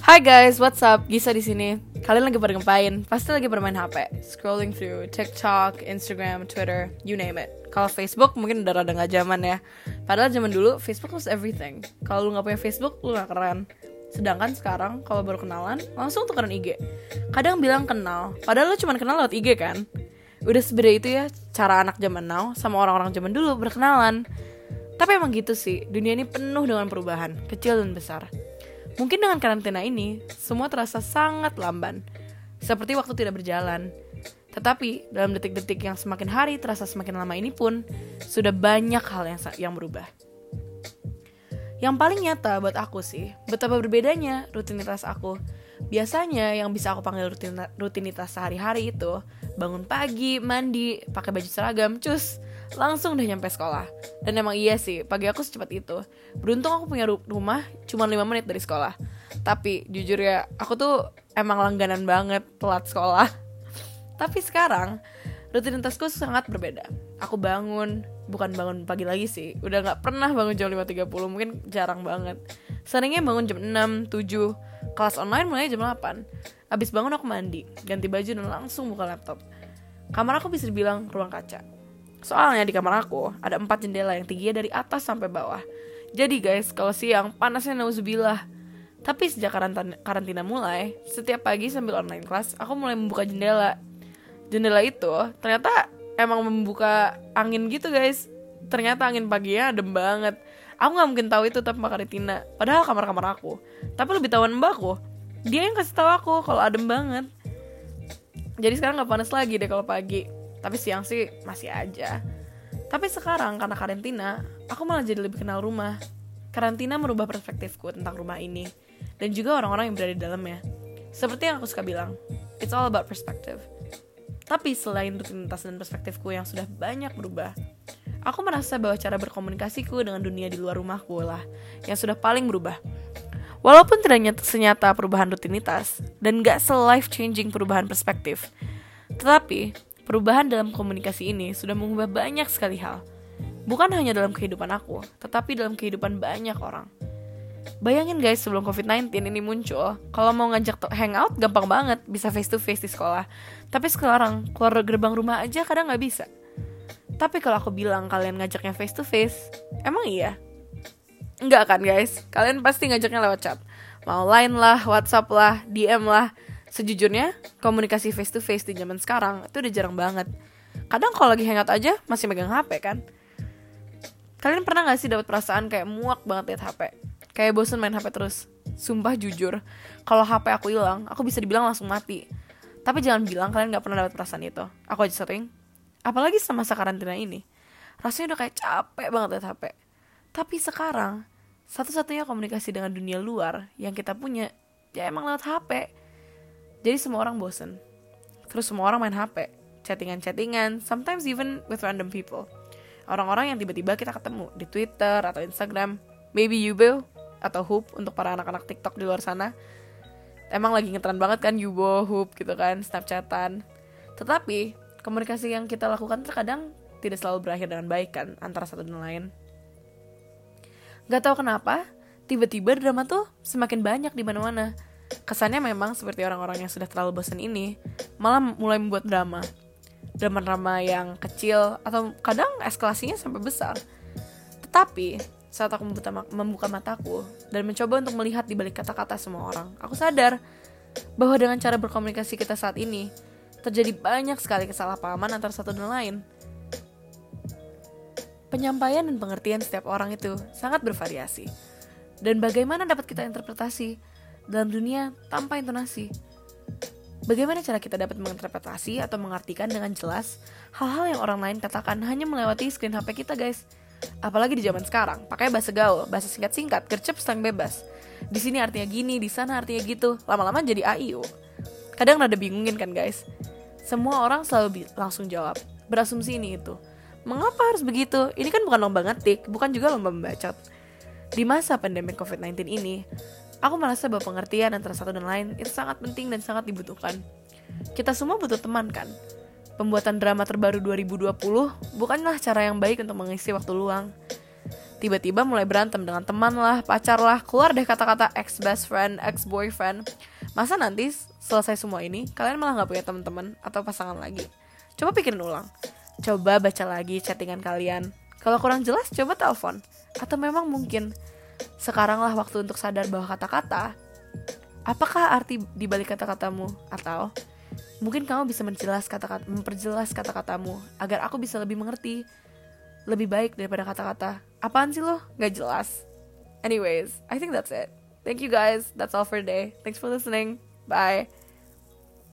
Hai guys, what's up? Gisa di sini. Kalian lagi pada ngapain? Pasti lagi bermain HP, scrolling through TikTok, Instagram, Twitter, you name it. Kalau Facebook mungkin udah rada nggak zaman ya. Padahal zaman dulu Facebook was everything. Kalau lu nggak punya Facebook, lu nggak keren. Sedangkan sekarang kalau baru kenalan, langsung tukeran IG. Kadang bilang kenal, padahal lu cuma kenal lewat IG kan. Udah sebeda itu ya cara anak zaman now sama orang-orang zaman dulu berkenalan. Tapi emang gitu sih, dunia ini penuh dengan perubahan, kecil dan besar. Mungkin dengan karantina ini, semua terasa sangat lamban. Seperti waktu tidak berjalan. Tetapi, dalam detik-detik yang semakin hari terasa semakin lama ini pun, sudah banyak hal yang, yang berubah. Yang paling nyata buat aku sih, betapa berbedanya rutinitas aku. Biasanya yang bisa aku panggil rutinitas sehari-hari itu, bangun pagi, mandi, pakai baju seragam, cus, langsung udah nyampe sekolah. Dan emang iya sih pagi aku secepat itu. Beruntung aku punya rumah cuma 5 menit dari sekolah. Tapi jujur ya aku tuh emang langganan banget telat sekolah. Tapi sekarang rutinitasku sangat berbeda. Aku bangun bukan bangun pagi lagi sih. Udah nggak pernah bangun jam 5.30 mungkin jarang banget. Seringnya bangun jam 6, 7 kelas online mulai jam 8 abis bangun aku mandi ganti baju dan langsung buka laptop. Kamar aku bisa dibilang ruang kaca Soalnya di kamar aku ada empat jendela yang tingginya dari atas sampai bawah. Jadi guys, kalau siang panasnya nauzubillah. Tapi sejak karantina, karantina mulai, setiap pagi sambil online kelas, aku mulai membuka jendela. Jendela itu ternyata emang membuka angin gitu guys. Ternyata angin paginya adem banget. Aku nggak mungkin tahu itu tapi Mbak Karetina. Padahal kamar-kamar aku. Tapi lebih tahuan mbakku. Dia yang kasih tahu aku kalau adem banget. Jadi sekarang nggak panas lagi deh kalau pagi tapi siang sih masih aja. Tapi sekarang karena karantina aku malah jadi lebih kenal rumah. Karantina merubah perspektifku tentang rumah ini. Dan juga orang-orang yang berada di dalamnya. Seperti yang aku suka bilang it's all about perspective. Tapi selain rutinitas dan perspektifku yang sudah banyak berubah aku merasa bahwa cara berkomunikasiku dengan dunia di luar rumahku lah yang sudah paling berubah. Walaupun tidak senyata perubahan rutinitas dan gak se-life changing perubahan perspektif, tetapi Perubahan dalam komunikasi ini sudah mengubah banyak sekali hal. Bukan hanya dalam kehidupan aku, tetapi dalam kehidupan banyak orang. Bayangin guys sebelum COVID-19 ini muncul, kalau mau ngajak hangout gampang banget, bisa face to face di sekolah. Tapi sekarang keluar gerbang rumah aja kadang nggak bisa. Tapi kalau aku bilang kalian ngajaknya face to face, emang iya? Enggak kan guys, kalian pasti ngajaknya lewat chat. Mau line lah, whatsapp lah, DM lah, Sejujurnya, komunikasi face to face di zaman sekarang itu udah jarang banget. Kadang kalau lagi hangout aja masih megang HP kan. Kalian pernah gak sih dapat perasaan kayak muak banget liat HP? Kayak bosen main HP terus. Sumpah jujur, kalau HP aku hilang, aku bisa dibilang langsung mati. Tapi jangan bilang kalian gak pernah dapat perasaan itu. Aku aja sering. Apalagi sama masa karantina ini. Rasanya udah kayak capek banget liat HP. Tapi sekarang, satu-satunya komunikasi dengan dunia luar yang kita punya ya emang lewat HP jadi semua orang bosen. Terus semua orang main HP, chattingan-chattingan, sometimes even with random people. Orang-orang yang tiba-tiba kita ketemu di Twitter atau Instagram, maybe Yubo atau Hoop untuk para anak-anak TikTok di luar sana. Emang lagi ngetren banget kan Yubo, Hoop gitu kan, Snapchatan. Tetapi komunikasi yang kita lakukan terkadang tidak selalu berakhir dengan baik kan antara satu dan lain. Gak tau kenapa, tiba-tiba drama tuh semakin banyak di mana-mana Kesannya memang seperti orang-orang yang sudah terlalu bosan ini, malah mulai membuat drama. Drama-drama yang kecil atau kadang eskalasinya sampai besar. Tetapi, saat aku membuka, mataku dan mencoba untuk melihat di balik kata-kata semua orang, aku sadar bahwa dengan cara berkomunikasi kita saat ini, terjadi banyak sekali kesalahpahaman antara satu dan lain. Penyampaian dan pengertian setiap orang itu sangat bervariasi. Dan bagaimana dapat kita interpretasi dalam dunia tanpa intonasi. Bagaimana cara kita dapat menginterpretasi atau mengartikan dengan jelas hal-hal yang orang lain katakan hanya melewati screen HP kita, guys? Apalagi di zaman sekarang, pakai bahasa gaul, bahasa singkat-singkat, gercep slang bebas. Di sini artinya gini, di sana artinya gitu. Lama-lama jadi AIU. Kadang rada bingungin kan, guys? Semua orang selalu langsung jawab, berasumsi ini itu. Mengapa harus begitu? Ini kan bukan lomba ngetik, bukan juga lomba membacot. Di masa pandemi COVID-19 ini, Aku merasa bahwa pengertian antara satu dan lain itu sangat penting dan sangat dibutuhkan. Kita semua butuh teman kan? Pembuatan drama terbaru 2020 bukanlah cara yang baik untuk mengisi waktu luang. tiba-tiba mulai berantem dengan teman lah, pacar lah, keluar deh kata-kata ex best friend, ex boyfriend. Masa nanti selesai semua ini kalian malah nggak punya teman-teman atau pasangan lagi? Coba pikirin ulang. Coba baca lagi chattingan kalian. Kalau kurang jelas, coba telepon. Atau memang mungkin sekaranglah waktu untuk sadar bahwa kata-kata. Apakah arti di balik kata-katamu? Atau mungkin kamu bisa menjelas kata-kata memperjelas kata-katamu agar aku bisa lebih mengerti lebih baik daripada kata-kata. Apaan sih lo? Gak jelas. Anyways I think that's it. Thank you guys. That's all for today. Thanks for listening. Bye